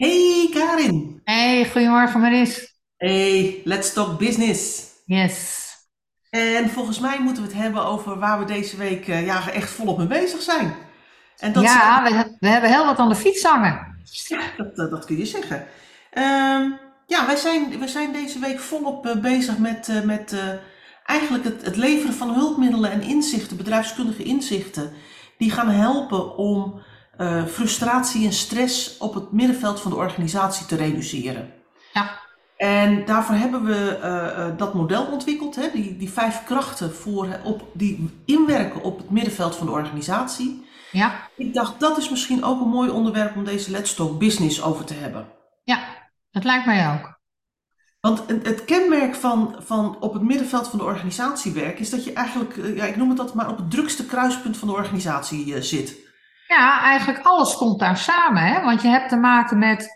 Hey Karin. Hey, goedemorgen Maris. Hey, let's talk business. Yes. En volgens mij moeten we het hebben over waar we deze week eh, ja, echt volop mee bezig zijn. En dat Ja, we, we hebben heel wat aan de fiets hangen. ja, dat, dat, dat kun je zeggen. Ehm, ja, wij zijn, wij zijn deze week volop eh, bezig met, eh, met eh, eigenlijk het, het leveren van hulpmiddelen en inzichten, bedrijfskundige inzichten, die gaan helpen om eh, frustratie en stress op het middenveld van de organisatie te reduceren. Ja, En daarvoor hebben we eh, eh, dat model ontwikkeld, hè, die, die vijf krachten voor, op, die inwerken op het middenveld van de organisatie. ja, Ik dacht, dat is misschien ook een mooi onderwerp om deze Let's Talk Business over te hebben. ja. Dat lijkt mij ook. Want het, kenmerk van, van op het middenveld van de organisatie werken is dat je eigenlijk, ja, ik noem het dat maar, op het drukste kruispunt van de organisatie zit. Ja, eigenlijk alles komt daar samen, hè? Want je hebt te maken met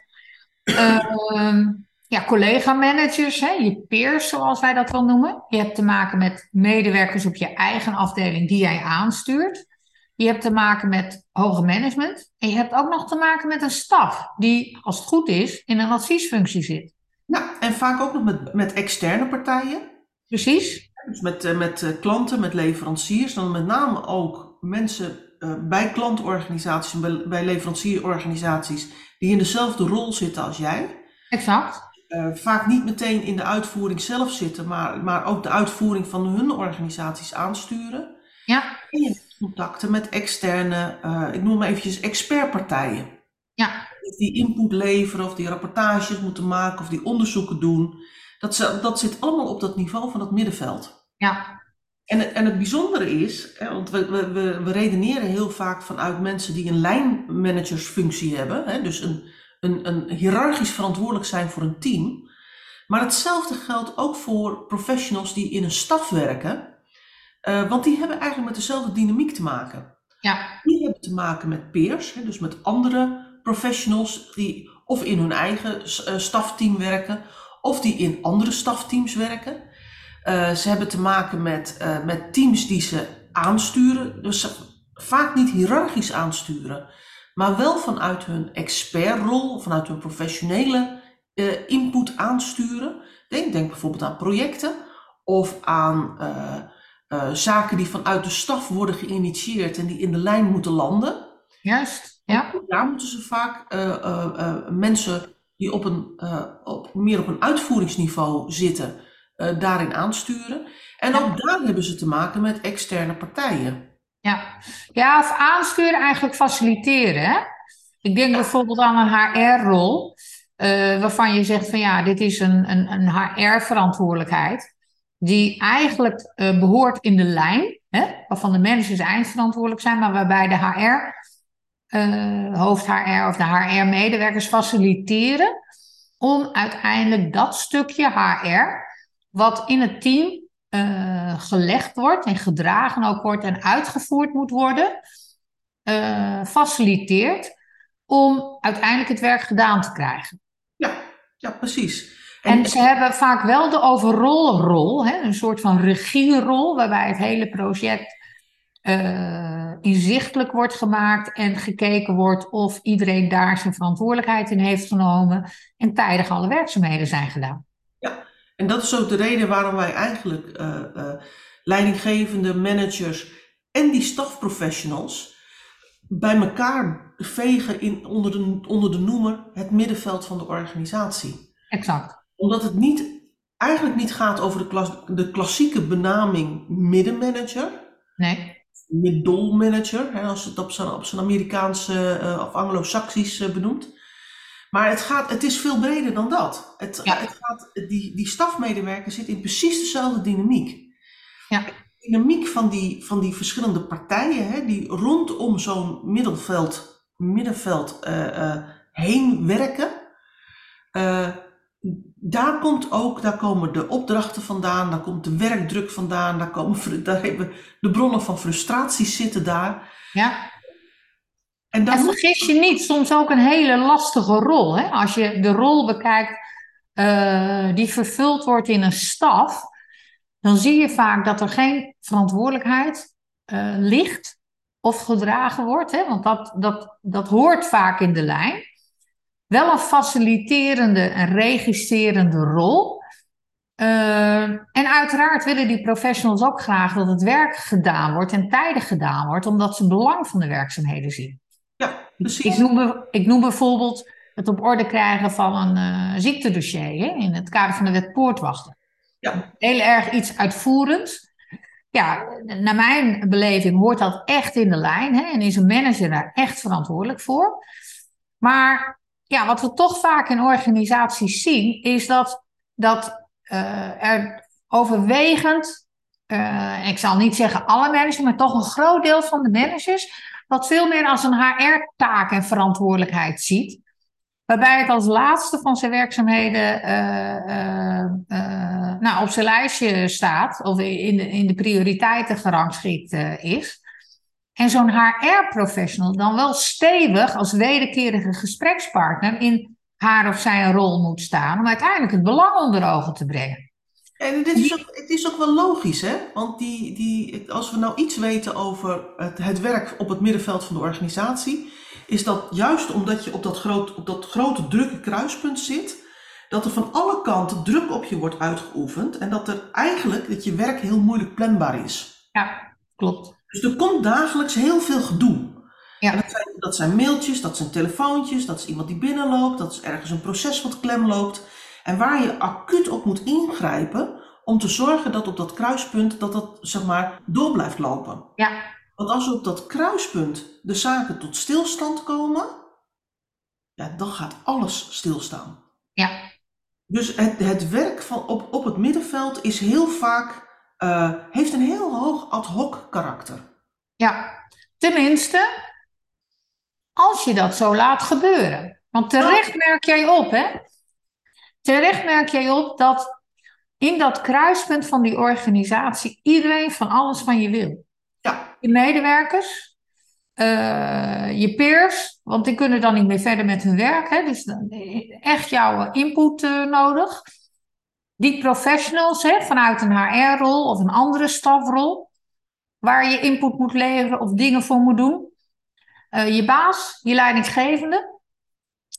ehm, ja, collega-managers, hè? Je peers, zoals wij dat wel noemen. Je hebt te maken met medewerkers op je eigen afdeling die jij aanstuurt. Je hebt te maken met hoger management. En je hebt ook nog te maken met een staf die, als het goed is, in een adviesfunctie zit. Ja, en vaak ook nog met, met externe partijen. Precies? Dus met, eh, met eh, klanten, met leveranciers, dan met name ook mensen bij klantorganisaties en bij, leverancierorganisaties die in dezelfde rol zitten als jij. Exact. Eh, vaak niet meteen in de uitvoering zelf zitten, maar, maar ook de uitvoering van hun organisaties aansturen. Ja, En je hebt contacten met externe, eh, ik noem maar eventjes expertpartijen. ja, Die input leveren of die rapportages moeten maken of die onderzoeken doen. Dat, dat zit allemaal op dat niveau van het middenveld. ja, En het, en het bijzondere is, hè, want we, we, we, redeneren heel vaak vanuit mensen die een lijnmanagersfunctie hebben, hè, dus een, een, een hiërarchisch verantwoordelijk zijn voor een team. Maar hetzelfde geldt ook voor professionals die in een staf werken, eh, want die hebben eigenlijk met dezelfde dynamiek te maken. ja, Die hebben te maken met peers, hè, dus met andere professionals die of in hun eigen eh, stafteam werken, of die in andere stafteams werken. Eh, ze hebben te maken met, eh, met teams die ze aansturen, dus vaak niet hiërarchisch aansturen, maar wel vanuit hun expertrol, vanuit hun professionele eh, input aansturen. Denk, denk bijvoorbeeld aan projecten of aan zaken die vanuit de staf worden geïnitieerd en die in de lijn moeten landen. juist. Ja, Daar moeten ze vaak mensen die op een, op, meer op een uitvoeringsniveau zitten, eh, daarin aansturen. En ook daar hebben ze te maken met externe partijen. ja. Ja, of aansturen, eigenlijk faciliteren. Hè? Ik denk bijvoorbeeld aan een HR-rol, eh, waarvan je zegt van ja, dit is een, een, een HR-verantwoordelijkheid, die eigenlijk eh, behoort in de lijn, hè? Waarvan de managers eindverantwoordelijk zijn, maar waarbij de HR, eh, hoofd-HR of de HR-medewerkers faciliteren om uiteindelijk dat stukje HR, wat in het team eh, gelegd wordt en gedragen ook wordt en uitgevoerd moet worden, eh, faciliteert om uiteindelijk het werk gedaan te krijgen. Ja, ja precies. En, En ze hebben vaak wel de overall rol, hè, een soort van regierol, waarbij het hele project eh, inzichtelijk wordt gemaakt en gekeken wordt of iedereen daar zijn verantwoordelijkheid in heeft genomen en tijdig alle werkzaamheden zijn gedaan. En dat is ook de reden waarom wij eigenlijk eh, eh, leidinggevende managers en die stafprofessionals bij elkaar vegen in, onder, de, onder de noemer het middenveld van de organisatie. Exact. Omdat het niet, eigenlijk niet gaat over de, klas, de klassieke benaming middenmanager, Nee. middelmanager, als het op zijn, op zijn Amerikaanse eh, of Anglo-Saxisch benoemt. Maar het, gaat, het is veel breder dan dat. Het, Ja. het gaat, die, die stafmedewerker zit in precies dezelfde dynamiek. Ja. De dynamiek van die, van die verschillende partijen, hè, die rondom zo'n middenveld, middenveld eh, eh, heen werken. eh, daar komt ook, daar komen de opdrachten vandaan, daar komt de werkdruk vandaan, daar, komen, daar hebben de bronnen van frustraties zitten daar. Ja. En dan En moet vergis je niet, soms ook een hele lastige rol. Hè? Als je de rol bekijkt eh, die vervuld wordt in een staf, dan zie je vaak dat er geen verantwoordelijkheid eh, ligt of gedragen wordt. Hè? Want dat, dat, dat hoort vaak in de lijn. wel een faciliterende en registrerende rol. Uh, en uiteraard willen die professionals ook graag dat het werk gedaan wordt en tijdig gedaan wordt, omdat ze belang van de werkzaamheden zien. Ja, precies. Ik noem, ik noem bijvoorbeeld het op orde krijgen van een uh, ziektedossier hè, in het kader van de wet poortwachten. Ja. Heel erg iets uitvoerends. Ja, naar mijn beleving hoort dat echt in de lijn hè, en is een manager daar echt verantwoordelijk voor. Maar ja, wat we toch vaak in organisaties zien, is dat, dat uh, er overwegend, uh, ik zal niet zeggen alle managers, maar toch een groot deel van de managers, dat veel meer als een HR-taak en verantwoordelijkheid ziet. Waarbij het als laatste van zijn werkzaamheden uh, nou, op zijn lijstje staat, of in in de prioriteiten gerangschikt is. En zo'n HR-professional dan wel stevig als wederkerige gesprekspartner in haar of zijn rol moet staan om uiteindelijk het belang onder ogen te brengen. En dit is ook, het is ook wel logisch, hè? Want die, die, als we nou iets weten over het, het werk op het middenveld van de organisatie, is dat juist omdat je op dat, groot, op dat grote drukke kruispunt zit, dat er van alle kanten druk op je wordt uitgeoefend en dat er eigenlijk dat je werk heel moeilijk planbaar is. Ja, klopt. Dus er komt dagelijks heel veel gedoe. Ja. Dat, zijn, dat zijn mailtjes, dat zijn telefoontjes, dat is iemand die binnenloopt, dat is ergens een proces wat klem loopt. En waar je acuut op moet ingrijpen om te zorgen dat op dat kruispunt dat dat zeg maar door blijft lopen. Ja. Want als op dat kruispunt de zaken tot stilstand komen, ja, dan gaat alles stilstaan. Ja. Dus het, het werk van op, op het middenveld is heel vaak, uh, heeft een heel hoog ad hoc karakter. Ja, tenminste, als je dat zo laat gebeuren. Want terecht merk jij op, hè? Terecht merk jij op dat in dat kruispunt van die organisatie iedereen van alles van je wil. Ja. Je medewerkers, uh, je peers, want die kunnen dan niet meer verder met hun werk. Hè? Dus echt jouw input uh, nodig. Die professionals hè, vanuit een HR-rol of een andere stafrol, waar je input moet leveren of dingen voor moet doen. Uh, je baas, je leidinggevende.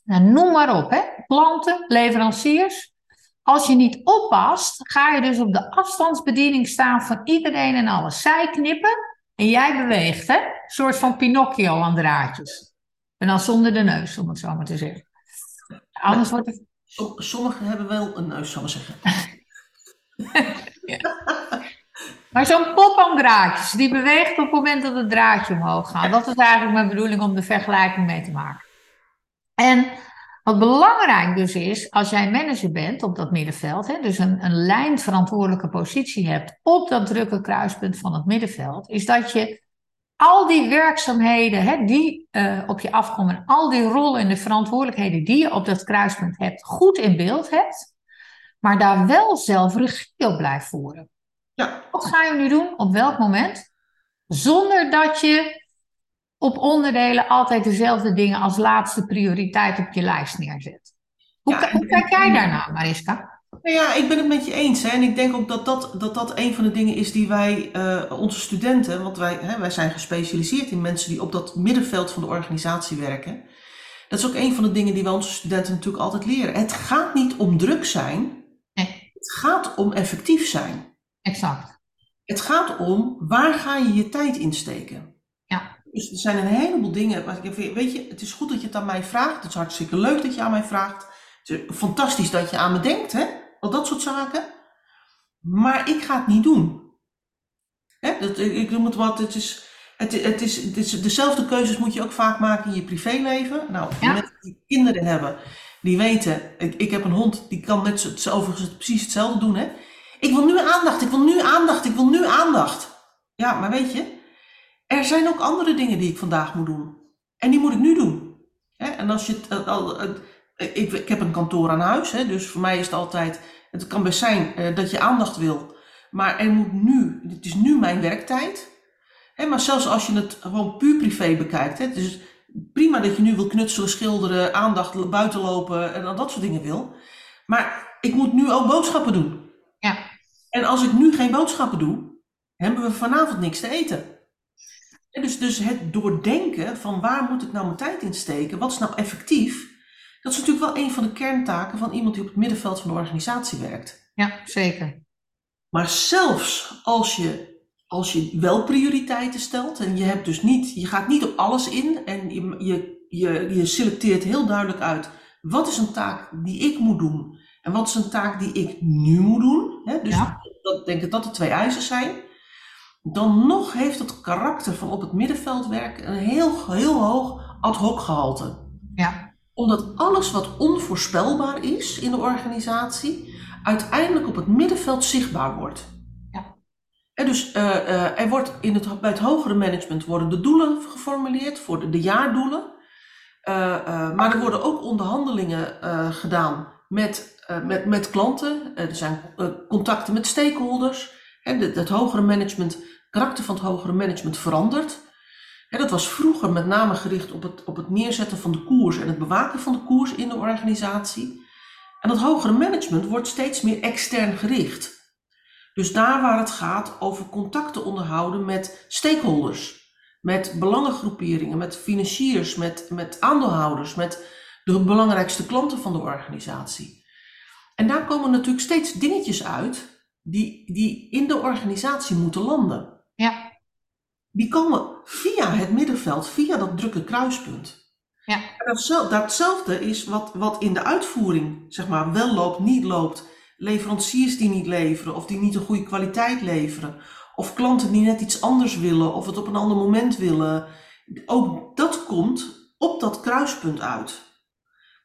Nou, noem maar op, hè? klanten, leveranciers. Als je niet oppast, ga je dus op de afstandsbediening staan van iedereen en alles. Zij knippen en jij beweegt, hè? Een soort van Pinocchio aan draadjes. En dan zonder de neus, om het zo maar te zeggen. Anders wordt het... Sommigen hebben wel een neus, zal ik zeggen. ja. Maar zo'n pop aan draadjes, die beweegt op het moment dat het draadje omhoog gaat. Dat is eigenlijk mijn bedoeling om de vergelijking mee te maken. En wat belangrijk dus is, als jij manager bent op dat middenveld, hè, dus een, een lijnverantwoordelijke positie hebt op dat drukke kruispunt van het middenveld, is dat je al die werkzaamheden hè, die uh, op je afkomen, al die rollen en de verantwoordelijkheden die je op dat kruispunt hebt, goed in beeld hebt, maar daar wel zelf regie op blijft voeren. Ja. Wat ga je nu doen? Op welk moment? Zonder dat je op onderdelen altijd dezelfde dingen als laatste prioriteit op je lijst neerzet. Hoe, Ja, hoe kijk jij daarnaar, Mariska? Nou ja, ik ben het met je eens. Hè? En ik denk ook dat dat, dat dat een van de dingen is die wij, eh, onze studenten, want wij, hè, wij zijn gespecialiseerd in mensen die op dat middenveld van de organisatie werken. Dat is ook een van de dingen die wij onze studenten natuurlijk altijd leren. Het gaat niet om druk zijn, Nee, het gaat om effectief zijn. exact. Het gaat om waar ga je je tijd insteken. Dus er zijn een heleboel dingen. ik vind, Weet je, het is goed dat je het aan mij vraagt. Het is hartstikke leuk dat je aan mij vraagt. Het is fantastisch dat je aan me denkt, hè? Al dat soort zaken. Maar ik ga het niet doen. Hè? Dat, ik noem het wat. Het is, het, het, is, het is, dezelfde keuzes moet je ook vaak maken in je privéleven. Nou, Ja. mensen die kinderen hebben, die weten. Ik, ik heb een hond, die kan net zo, overigens precies hetzelfde doen, hè? Ik wil nu aandacht, ik wil nu aandacht, ik wil nu aandacht. Ja, maar weet je, er zijn ook andere dingen die ik vandaag moet doen. En die moet ik nu doen. Hè? En als je het, al- al- het- ik, ik heb een kantoor aan huis, hè, dus voor mij is het altijd, het kan best zijn eh, dat je aandacht wil, maar er moet nu, het is nu mijn werktijd. Hè, maar zelfs als je het gewoon puur privé bekijkt, hè, het is prima dat je nu wil knutselen, schilderen, aandacht buiten lopen en al dat soort dingen wil. Maar ik moet nu ook boodschappen doen. Ja. En als ik nu geen boodschappen doe, hebben we vanavond niks te eten. En dus, dus het doordenken van waar moet ik nou mijn tijd in steken, wat is nou effectief, Dat is natuurlijk wel een van de kerntaken van iemand die op het middenveld van de organisatie werkt. Ja, zeker. Maar zelfs als je, als je wel prioriteiten stelt en je, hebt dus niet, je gaat niet op alles in en je, je, je, je selecteert heel duidelijk uit wat is een taak die ik moet doen en wat is een taak die ik nu moet doen. Hè? Dus Ja. dat, denk ik dat de twee eisen zijn. Dan nog heeft het karakter van op het middenveld werken een heel, heel hoog ad hoc gehalte Ja, omdat alles wat onvoorspelbaar is in de organisatie, uiteindelijk op het middenveld zichtbaar wordt. Ja. En dus eh, eh, er wordt in het, bij het hogere management worden de doelen geformuleerd voor de, de jaardoelen. Eh, maar er worden ook onderhandelingen gedaan met, met, met klanten. er zijn contacten met stakeholders. En het hogere management, karakter van het hogere management verandert. Dat was vroeger met name gericht op het, op het neerzetten van de koers en het bewaken van de koers in de organisatie. En dat hogere management wordt steeds meer extern gericht. Dus daar waar het gaat over contacten onderhouden met stakeholders, met belangengroeperingen, met financiers, met, met aandeelhouders, met de belangrijkste klanten van de organisatie. En daar komen natuurlijk steeds dingetjes uit die, die in de organisatie moeten landen die komen via het middenveld, via dat drukke kruispunt. Ja. En datzelfde, is wat, wat in de uitvoering zeg maar, wel loopt, niet loopt. Leveranciers die niet leveren of die niet een goede kwaliteit leveren. Of klanten die net iets anders willen of het op een ander moment willen. Ook dat komt op dat kruispunt uit.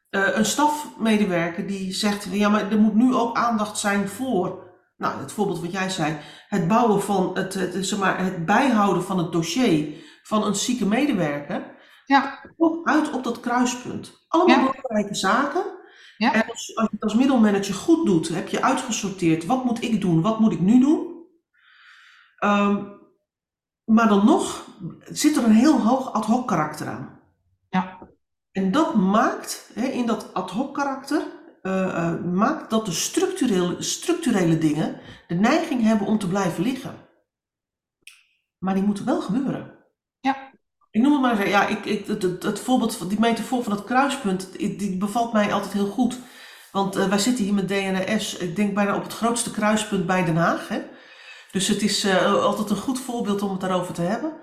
Eh, een stafmedewerker die zegt, ja maar er moet nu ook aandacht zijn voor, nou het voorbeeld wat jij zei, het bouwen van het, het, zeg maar, het bijhouden van het dossier van een zieke medewerker, ja, uit op dat kruispunt. Allemaal Ja. belangrijke zaken. Ja. En als, als je het als middelmanager goed doet, heb je uitgesorteerd, wat moet ik doen, wat moet ik nu doen? Ehm, maar dan nog zit er een heel hoog ad hoc karakter aan. Ja. En dat maakt, hè, in dat ad hoc karakter, eh, eh, maakt dat de structurele, structurele dingen de neiging hebben om te blijven liggen. Maar die moeten wel gebeuren. Ja. Ik noem het maar, ja, ik, ik, het, het, het voorbeeld, van die metafoor van dat kruispunt, die, bevalt mij altijd heel goed. Want eh, wij zitten hier met DNS, ik denk bijna op het grootste kruispunt bij Den Haag. Hè? Dus het is altijd een goed voorbeeld om het daarover te hebben.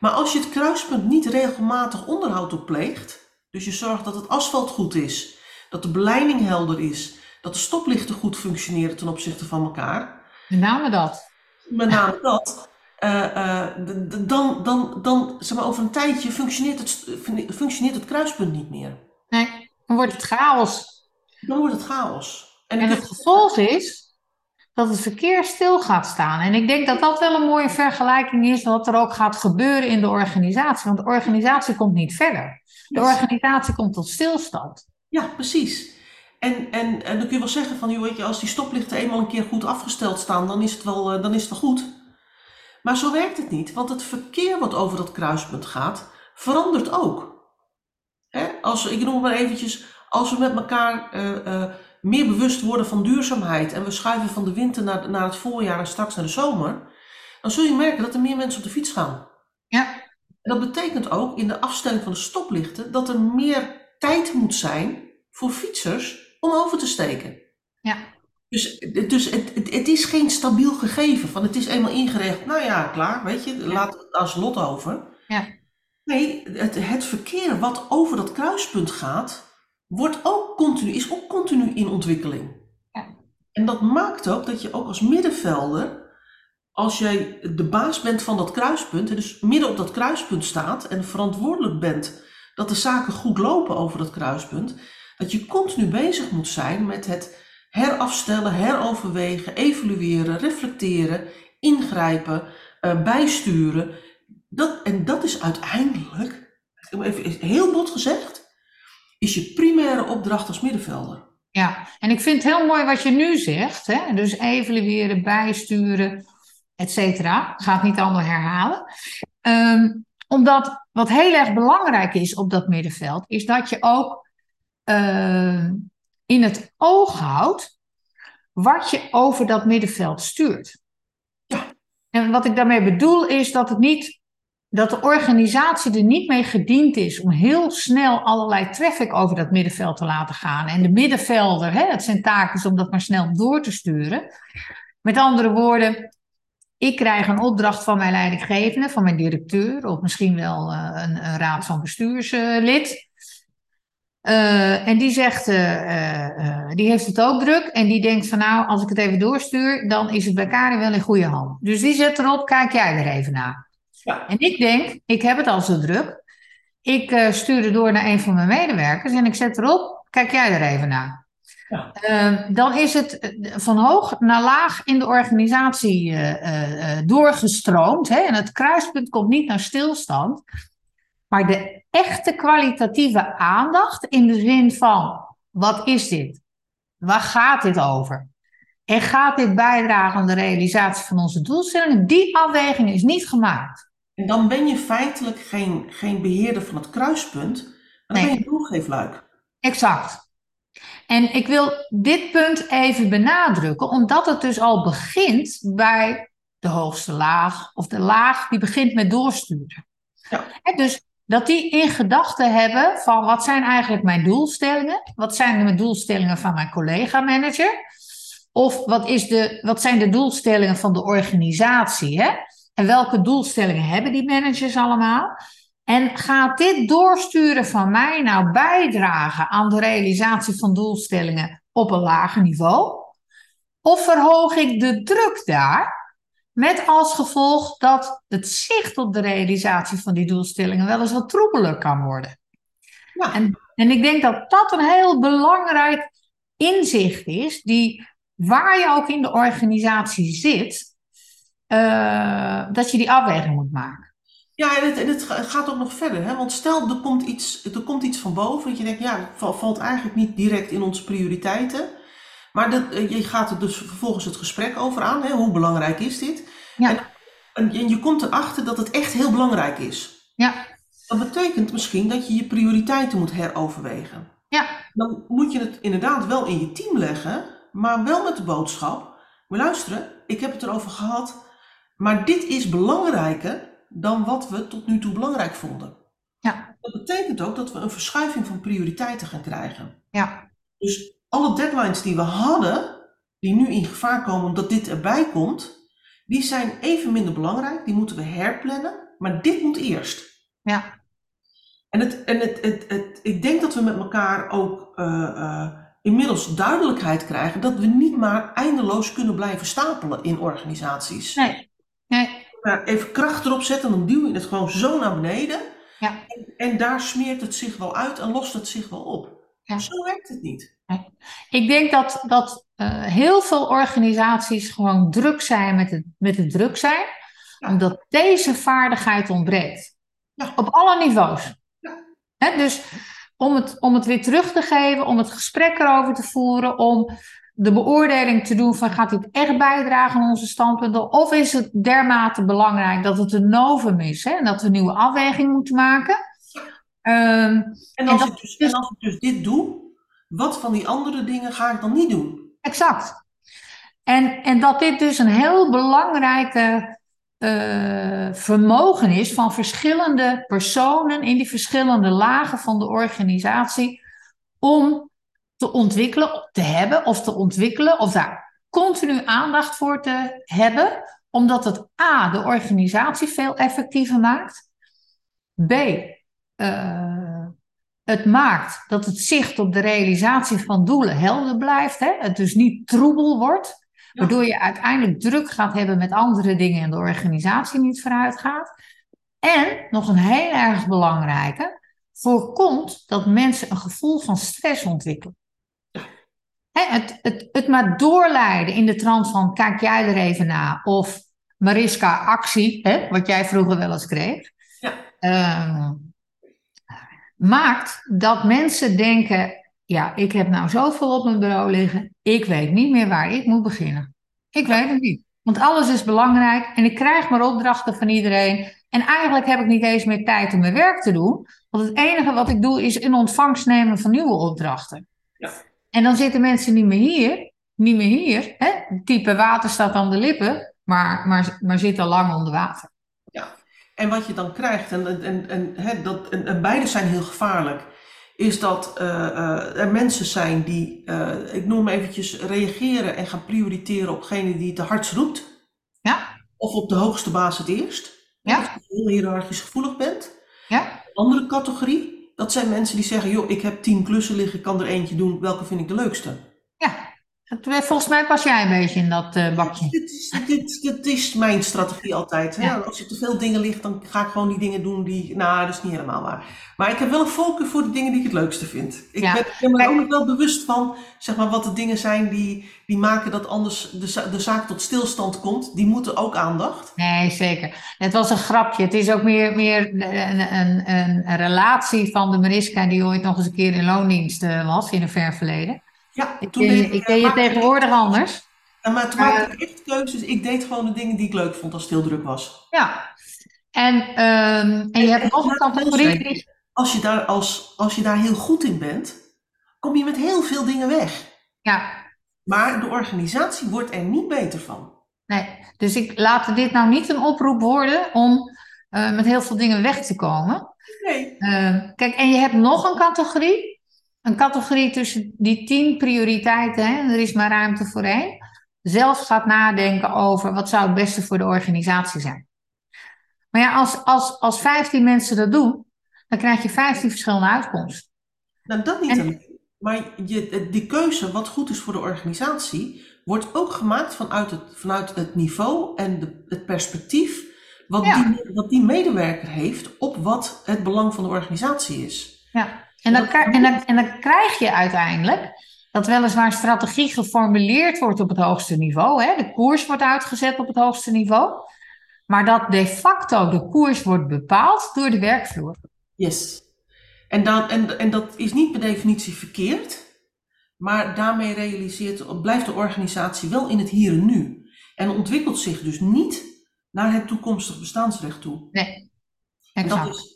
Maar als je het kruispunt niet regelmatig onderhoud op pleegt, dus je zorgt dat het asfalt goed is, dat de beleiding helder is, dat de stoplichten goed functioneren ten opzichte van elkaar, met name dat. met name dat, eh, eh, dan, dan, dan zeg maar, over een tijdje functioneert het, functioneert het kruispunt niet meer. Nee, dan wordt het chaos. Dan wordt het chaos. En, En het gevolg is dat het verkeer stil gaat staan. En ik denk dat dat wel een mooie vergelijking is wat er ook gaat gebeuren in de organisatie. Want de organisatie komt niet verder. De organisatie komt tot stilstand. Ja, precies. En, en, en dan kun je wel zeggen van, joh, weet je, als die stoplichten eenmaal een keer goed afgesteld staan, dan is het wel, eh, dan is het wel goed. Maar zo werkt het niet, want het verkeer wat over dat kruispunt gaat, verandert ook. Hè? Als, ik noem het maar eventjes, als we met elkaar eh, eh, meer bewust worden van duurzaamheid en we schuiven van de winter naar, naar het voorjaar en straks naar de zomer, dan zul je merken dat er meer mensen op de fiets gaan. Ja, En dat betekent ook in de afstelling van de stoplichten dat er meer tijd moet zijn voor fietsers om over te steken. ja, Dus, dus het, het, het is geen stabiel gegeven van het is eenmaal ingeregeld. Nou ja, klaar, weet je, laat het als lot over. Ja. Nee, het, het verkeer wat over dat kruispunt gaat, wordt ook continu, is ook continu in ontwikkeling. Ja. En dat maakt ook dat je ook als middenvelder, als jij de baas bent van dat kruispunt, en dus midden op dat kruispunt staat en verantwoordelijk bent dat de zaken goed lopen over dat kruispunt, dat je continu bezig moet zijn met het herafstellen, heroverwegen, evalueren, reflecteren, ingrijpen, eh, bijsturen. Dat, en dat is uiteindelijk, even heel bot gezegd, is je primaire opdracht als middenvelder. ja. En ik vind het heel mooi wat je nu zegt. Hè? Dus evalueren, bijsturen, et cetera. Ga het niet allemaal herhalen. Ehm, omdat wat heel erg belangrijk is op dat middenveld, is dat je ook ehm, in het oog houdt wat je over dat middenveld stuurt. Ja. En wat ik daarmee bedoel is dat het niet dat de organisatie er niet mee gediend is om heel snel allerlei traffic over dat middenveld te laten gaan. En de middenvelder, hè, het zijn taken om dat maar snel door te sturen. Met andere woorden, ik krijg een opdracht van mijn leidinggevende, van mijn directeur, of misschien wel uh, een, een, raad van bestuurslid. Uh, en die zegt, uh, die heeft het ook druk. En die denkt van nou, als ik het even doorstuur, dan is het bij Karin wel in goede hand. Dus die zet erop, kijk jij er even naar. Ja. En ik denk, ik heb het al zo druk. Ik stuur het door naar een van mijn medewerkers en ik zet erop, kijk jij er even naar. Ja. Uh, dan is het eh, van hoog naar laag in de organisatie uh, uh, doorgestroomd. Hè? En het kruispunt komt niet naar stilstand. Maar de echte kwalitatieve aandacht in de zin van: wat is dit? Waar gaat dit over? En gaat dit bijdragen aan de realisatie van onze doelstellingen? Die afweging is niet gemaakt. En dan ben je feitelijk geen, geen beheerder van het kruispunt, maar dan nee. ben je doelgeefluik. Exact. En ik wil dit punt even benadrukken, omdat het dus al begint bij de hoogste laag, of de laag die begint met doorsturen. Ja. dus dat die in gedachten hebben van wat zijn eigenlijk mijn doelstellingen? Wat zijn de doelstellingen van mijn collega-manager? Of wat, is de, wat zijn de doelstellingen van de organisatie? Hè? En welke doelstellingen hebben die managers allemaal? En gaat dit doorsturen van mij nou bijdragen aan de realisatie van doelstellingen op een lager niveau? Of verhoog ik de druk daar met als gevolg dat het zicht op de realisatie van die doelstellingen wel eens wat troebeler kan worden? Ja. En, en ik denk dat dat een heel belangrijk inzicht is, die waar je ook in de organisatie zit, uh, dat je die afweging moet maken. Ja, en het, en het gaat ook nog verder. Hè? Want stel, er komt, iets, er komt iets van boven. Dat je denkt, ja, het valt eigenlijk niet direct in onze prioriteiten. Maar dat, eh, je gaat er dus vervolgens het gesprek over aan. Hè? Hoe belangrijk is dit? Ja. En, en je komt erachter dat het echt heel belangrijk is. Ja. Dat betekent misschien dat je je prioriteiten moet heroverwegen. Ja. Dan moet je het inderdaad wel in je team leggen, maar wel met de boodschap. Maar luisteren, ik heb het erover gehad, maar dit is belangrijker dan wat we tot nu toe belangrijk vonden. Ja. Dat betekent ook dat we een verschuiving van prioriteiten gaan krijgen. Ja. Dus alle deadlines die we hadden, die nu in gevaar komen omdat dit erbij komt, die zijn even minder belangrijk. Die moeten we herplannen, maar dit moet eerst. Ja. En, het, en het, het, het, ik denk dat we met elkaar ook uh, uh, inmiddels duidelijkheid krijgen dat we niet maar eindeloos kunnen blijven stapelen in organisaties. Nee. nee even kracht erop zetten, dan duw je het gewoon zo naar beneden. Ja. En, en, daar smeert het zich wel uit en lost het zich wel op. Ja. Zo werkt het niet. Ik denk dat, dat uh, heel veel organisaties gewoon druk zijn met het, met het druk zijn, omdat deze vaardigheid ontbreekt. Op alle niveaus. Hè, dus om het, om het weer terug te geven, om het gesprek erover te voeren, om de beoordeling te doen van gaat dit echt bijdragen aan onze standpunten? Of is het dermate belangrijk dat het een novum is hè, en dat we een nieuwe afweging moeten maken? Um, en, als ik dus, en als ik dus dit doe, wat van die andere dingen ga ik dan niet doen? Exact. En, en dat dit dus een heel belangrijke uh, vermogen is van verschillende personen in die verschillende lagen van de organisatie om te ontwikkelen, te hebben of te ontwikkelen, of daar continu aandacht voor te hebben, omdat het A, de organisatie veel effectiever maakt, B, uh, het maakt dat het zicht op de realisatie van doelen helder blijft, hè? het dus niet troebel wordt, waardoor je uiteindelijk druk gaat hebben met andere dingen en de organisatie niet vooruit gaat. En nog een heel erg belangrijke, voorkomt dat mensen een gevoel van stress ontwikkelen het, het, het maar doorleiden in de trant van kijk jij er even na. Of Mariska actie, hè, wat jij vroeger wel eens kreeg. Ja. Uh, maakt dat mensen denken, ja, ik heb nou zoveel op mijn bureau liggen. Ik weet niet meer waar ik moet beginnen. Ik weet het niet. Want alles is belangrijk en ik krijg maar opdrachten van iedereen. En eigenlijk heb ik niet eens meer tijd om mijn werk te doen. Want het enige wat ik doe is in ontvangst nemen van nieuwe opdrachten. Ja. En dan zitten mensen niet meer hier, niet meer hier. Hè? Type water staat aan de lippen, maar, maar, maar zit al lang onder water. En wat je dan krijgt, en, en, en, hè, dat, en, en beide zijn heel gevaarlijk, is dat uh, uh, er mensen zijn die, uh, ik noem eventjes, reageren en gaan prioriteren op degene die het de hardst roept. Ja. Of op de hoogste baas het eerst. Ja. Als je heel hiërarchisch gevoelig bent. Ja. Andere categorie, dat zijn mensen die zeggen, joh, ik heb tien klussen liggen, ik kan er eentje doen, welke vind ik de leukste? Ja. Volgens mij pas jij een beetje in dat uh, bakje. Dit is, dit, dit is mijn strategie altijd. Hè? Ja. Als er te veel dingen ligt, dan ga ik gewoon die dingen doen die. Nou, dat is niet helemaal waar. Maar ik heb wel een voorkeur voor de dingen die ik het leukste vind. Ik Ja. ben, me ook wel bewust van, zeg maar, wat de dingen zijn die, die maken dat anders de, de zaak tot stilstand komt. Die moeten ook aandacht. Nee, zeker. Het was een grapje. Het is ook meer, meer een, een, een, een relatie van de Mariska die ooit nog eens een keer in loondienst eh, was in een ver verleden. Ja, Ik toen ken je, deed ik ken je tegenwoordig anders. Maar toen maakte ik echt keuzes. Ik deed gewoon de dingen die ik leuk vond als het heel druk was. Ja. En, ehm, en je hebt nog een categorie. Als je, daar, als, als je daar heel goed in bent, kom je met heel veel dingen weg. Ja, Maar de organisatie wordt er niet beter van. nee. Dus ik laat dit nou niet een oproep worden om eh, met heel veel dingen weg te komen. Nee. Ehm, kijk, en je hebt nog een categorie. Een categorie tussen die tien prioriteiten, hè, er is maar ruimte voor één. Zelf gaat nadenken over wat zou het beste voor de organisatie zijn. Maar ja, als, als, als 15 mensen dat doen, dan krijg je 15 verschillende uitkomsten. Nou, dat niet En- alleen. Maar je, die keuze wat goed is voor de organisatie, wordt ook gemaakt vanuit het, vanuit het niveau en de, het perspectief wat, Ja. die, wat die medewerker heeft op wat het belang van de organisatie is. Ja. En, dan, en, dan, en dan krijg je uiteindelijk dat weliswaar strategie geformuleerd wordt op het hoogste niveau. Hè? De koers wordt uitgezet op het hoogste niveau. Maar dat de facto de koers wordt bepaald door de werkvloer. Yes. En, dan, en, en dat is niet per definitie verkeerd, maar daarmee realiseert, blijft de organisatie wel in het hier en nu. En ontwikkelt zich dus niet naar het toekomstig bestaansrecht toe. Nee. En dat Exact. is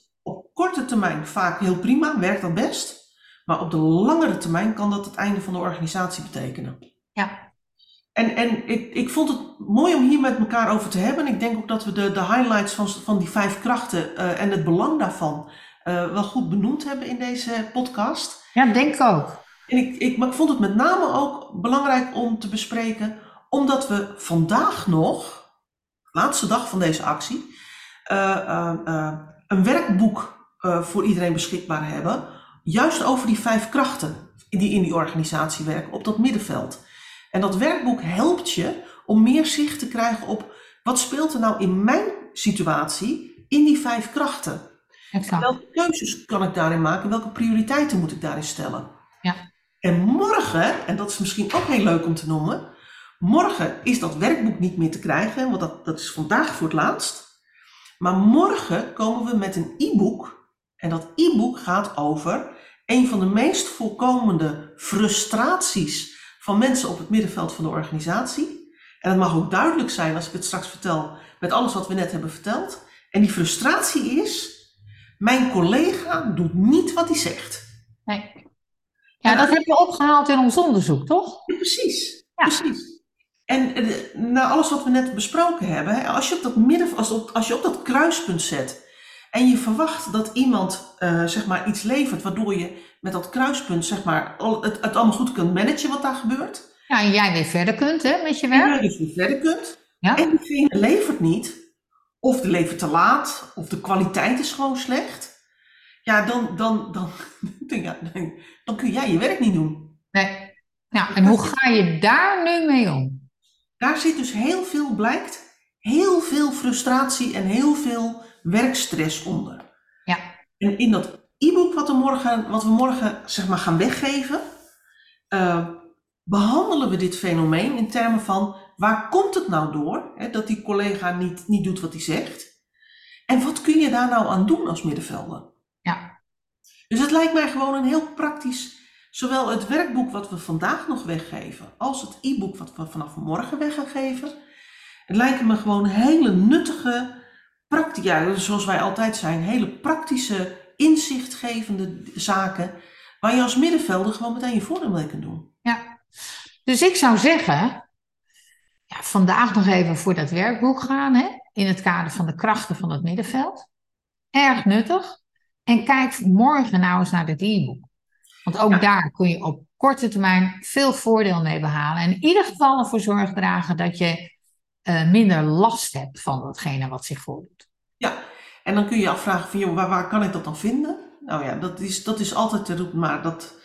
korte termijn vaak heel prima, werkt dat best. Maar op de langere termijn kan dat het einde van de organisatie betekenen. Ja. En, en ik, ik vond het mooi om hier met elkaar over te hebben. En ik denk ook dat we de, de highlights van, van die vijf krachten eh, en het belang daarvan eh, wel goed benoemd hebben in deze podcast. Ja, denk ik ook. En ik, ik, maar ik vond het met name ook belangrijk om te bespreken, omdat we vandaag nog, laatste dag van deze actie, eh, een werkboek eh, voor iedereen beschikbaar hebben. Juist over die vijf krachten die in die organisatie werken, op dat middenveld. En dat werkboek helpt je om meer zicht te krijgen op wat speelt er nou in mijn situatie in die vijf krachten. Exact. Welke keuzes kan ik daarin maken? Welke prioriteiten moet ik daarin stellen? Ja. En morgen, en dat is misschien ook heel leuk om te noemen, morgen is dat werkboek niet meer te krijgen, want dat, dat is vandaag voor het laatst. Maar morgen komen we met een e-book. En dat e-book gaat over een van de meest voorkomende frustraties van mensen op het middenveld van de organisatie. En dat mag ook duidelijk zijn als ik het straks vertel met alles wat we net hebben verteld. En die frustratie is, mijn collega doet niet wat hij zegt. Nee. Ja, dat hebben we opgehaald in ons onderzoek, toch? Ja, precies. Ja. precies. En eh, na alles wat we net besproken hebben, als je op dat midden, als, op, als je op dat kruispunt zet en je verwacht dat iemand eh, zeg maar iets levert waardoor je met dat kruispunt zeg maar het, het allemaal goed kunt managen wat daar gebeurt, Ja, en jij weer verder kunt, hè, met je en werk. je dus weer verder kunt, Ja. en diegene levert niet, of de levert te laat, of de kwaliteit is gewoon slecht, ja, dan, dan, dan, dan, dan kun jij je werk niet doen. Nee. Ja, en hoe ga je daar nu mee om? Daar zit dus heel veel, blijkt, heel veel frustratie en heel veel werkstress onder. Ja. En in dat e-book wat, we morgen- wat we morgen zeg maar, gaan weggeven, eh, behandelen we dit fenomeen in termen van waar komt het nou door hè, dat die collega niet, niet doet wat hij zegt? En wat kun je daar nou aan doen als middenvelder? Ja. Dus het lijkt mij gewoon een heel praktisch, zowel het werkboek wat we vandaag nog weggeven, als het e-book wat we vanaf morgen weg gaan geven. Het lijken me gewoon hele nuttige, ja, zoals wij altijd zijn, hele praktische, inzichtgevende zaken, waar je als middenvelder gewoon meteen je voordeel mee kunt doen. Dus ik zou zeggen, ja, vandaag nog even voor dat werkboek gaan, hè? in het kader van de krachten van het middenveld. Erg nuttig. En kijk morgen nou eens naar dit e-book. Want ook daar kun je op korte termijn veel voordeel mee behalen. En in ieder geval ervoor zorg dragen dat je uh, minder last hebt van datgene wat zich voordoet. Ja, en dan kun je je afvragen van, waar, kan ik dat dan vinden? Nou ja, dat is, dat is altijd te roepen, maar dat...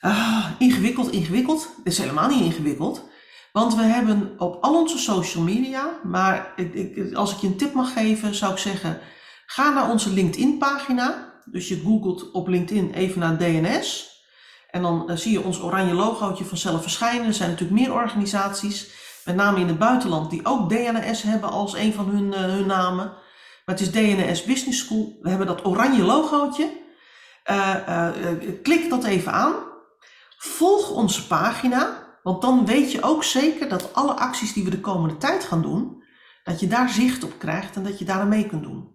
Uh, ingewikkeld, ingewikkeld. Het is helemaal niet ingewikkeld. Want we hebben op al onze social media, maar ik, als ik je een tip mag geven, zou ik zeggen, ga naar onze LinkedIn pagina. Dus je googelt op LinkedIn even naar DNS. En dan uh, zie je ons oranje logootje vanzelf verschijnen. Er zijn natuurlijk meer organisaties, met name in het buitenland, die ook DNS hebben als een van hun, uh, hun namen. Maar het is DNS Business School. We hebben dat oranje logootje. Uh, klik dat even aan. Volg onze pagina. Want dan weet je ook zeker dat alle acties die we de komende tijd gaan doen, dat je daar zicht op krijgt en dat je daar aan mee kunt doen.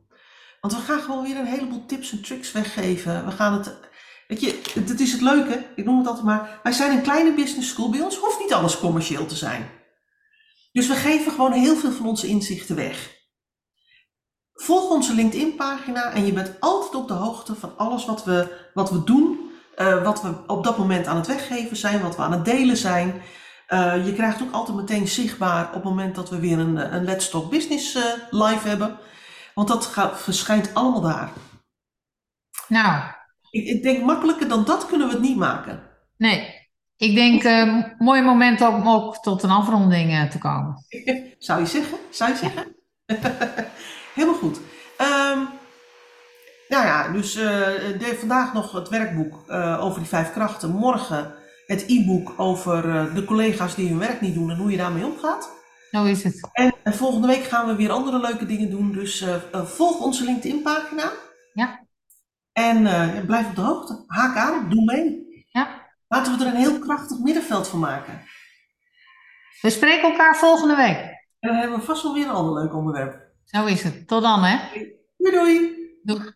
Want we gaan gewoon weer een heleboel tips en tricks weggeven. We gaan het, weet je, het is het leuke, ik noem het altijd maar, wij zijn een kleine business school, bij ons hoeft niet alles commercieel te zijn. Dus we geven gewoon heel veel van onze inzichten weg. Volg onze LinkedIn pagina en je bent altijd op de hoogte van alles wat we, wat we doen uh, wat we op dat moment aan het weggeven zijn, wat we aan het delen zijn. Uh, je krijgt ook altijd meteen zichtbaar op het moment dat we weer een, een Let's Talk Business uh, live hebben. Want dat gaat, verschijnt allemaal daar. Nou. Ik, ik, denk makkelijker dan dat kunnen we het niet maken. Nee. Ik denk uh, mooi moment om ook tot een afronding te komen. Zou je zeggen? Zou je zeggen? Helemaal goed. Um, nou ja, dus uh, vandaag nog het werkboek over die vijf krachten. Morgen het e-book over de collega's die hun werk niet doen en hoe je daarmee omgaat. Zo is het. En, en volgende week gaan we weer andere leuke dingen doen. Dus volg onze LinkedIn pagina. Ja. En blijf op de hoogte. Haak aan, doe mee. Ja. Laten we er een heel krachtig middenveld van maken. We spreken elkaar volgende week. En dan hebben we vast wel weer een ander leuk onderwerp. Zo is het. Tot dan hè. Doei doei. Doei.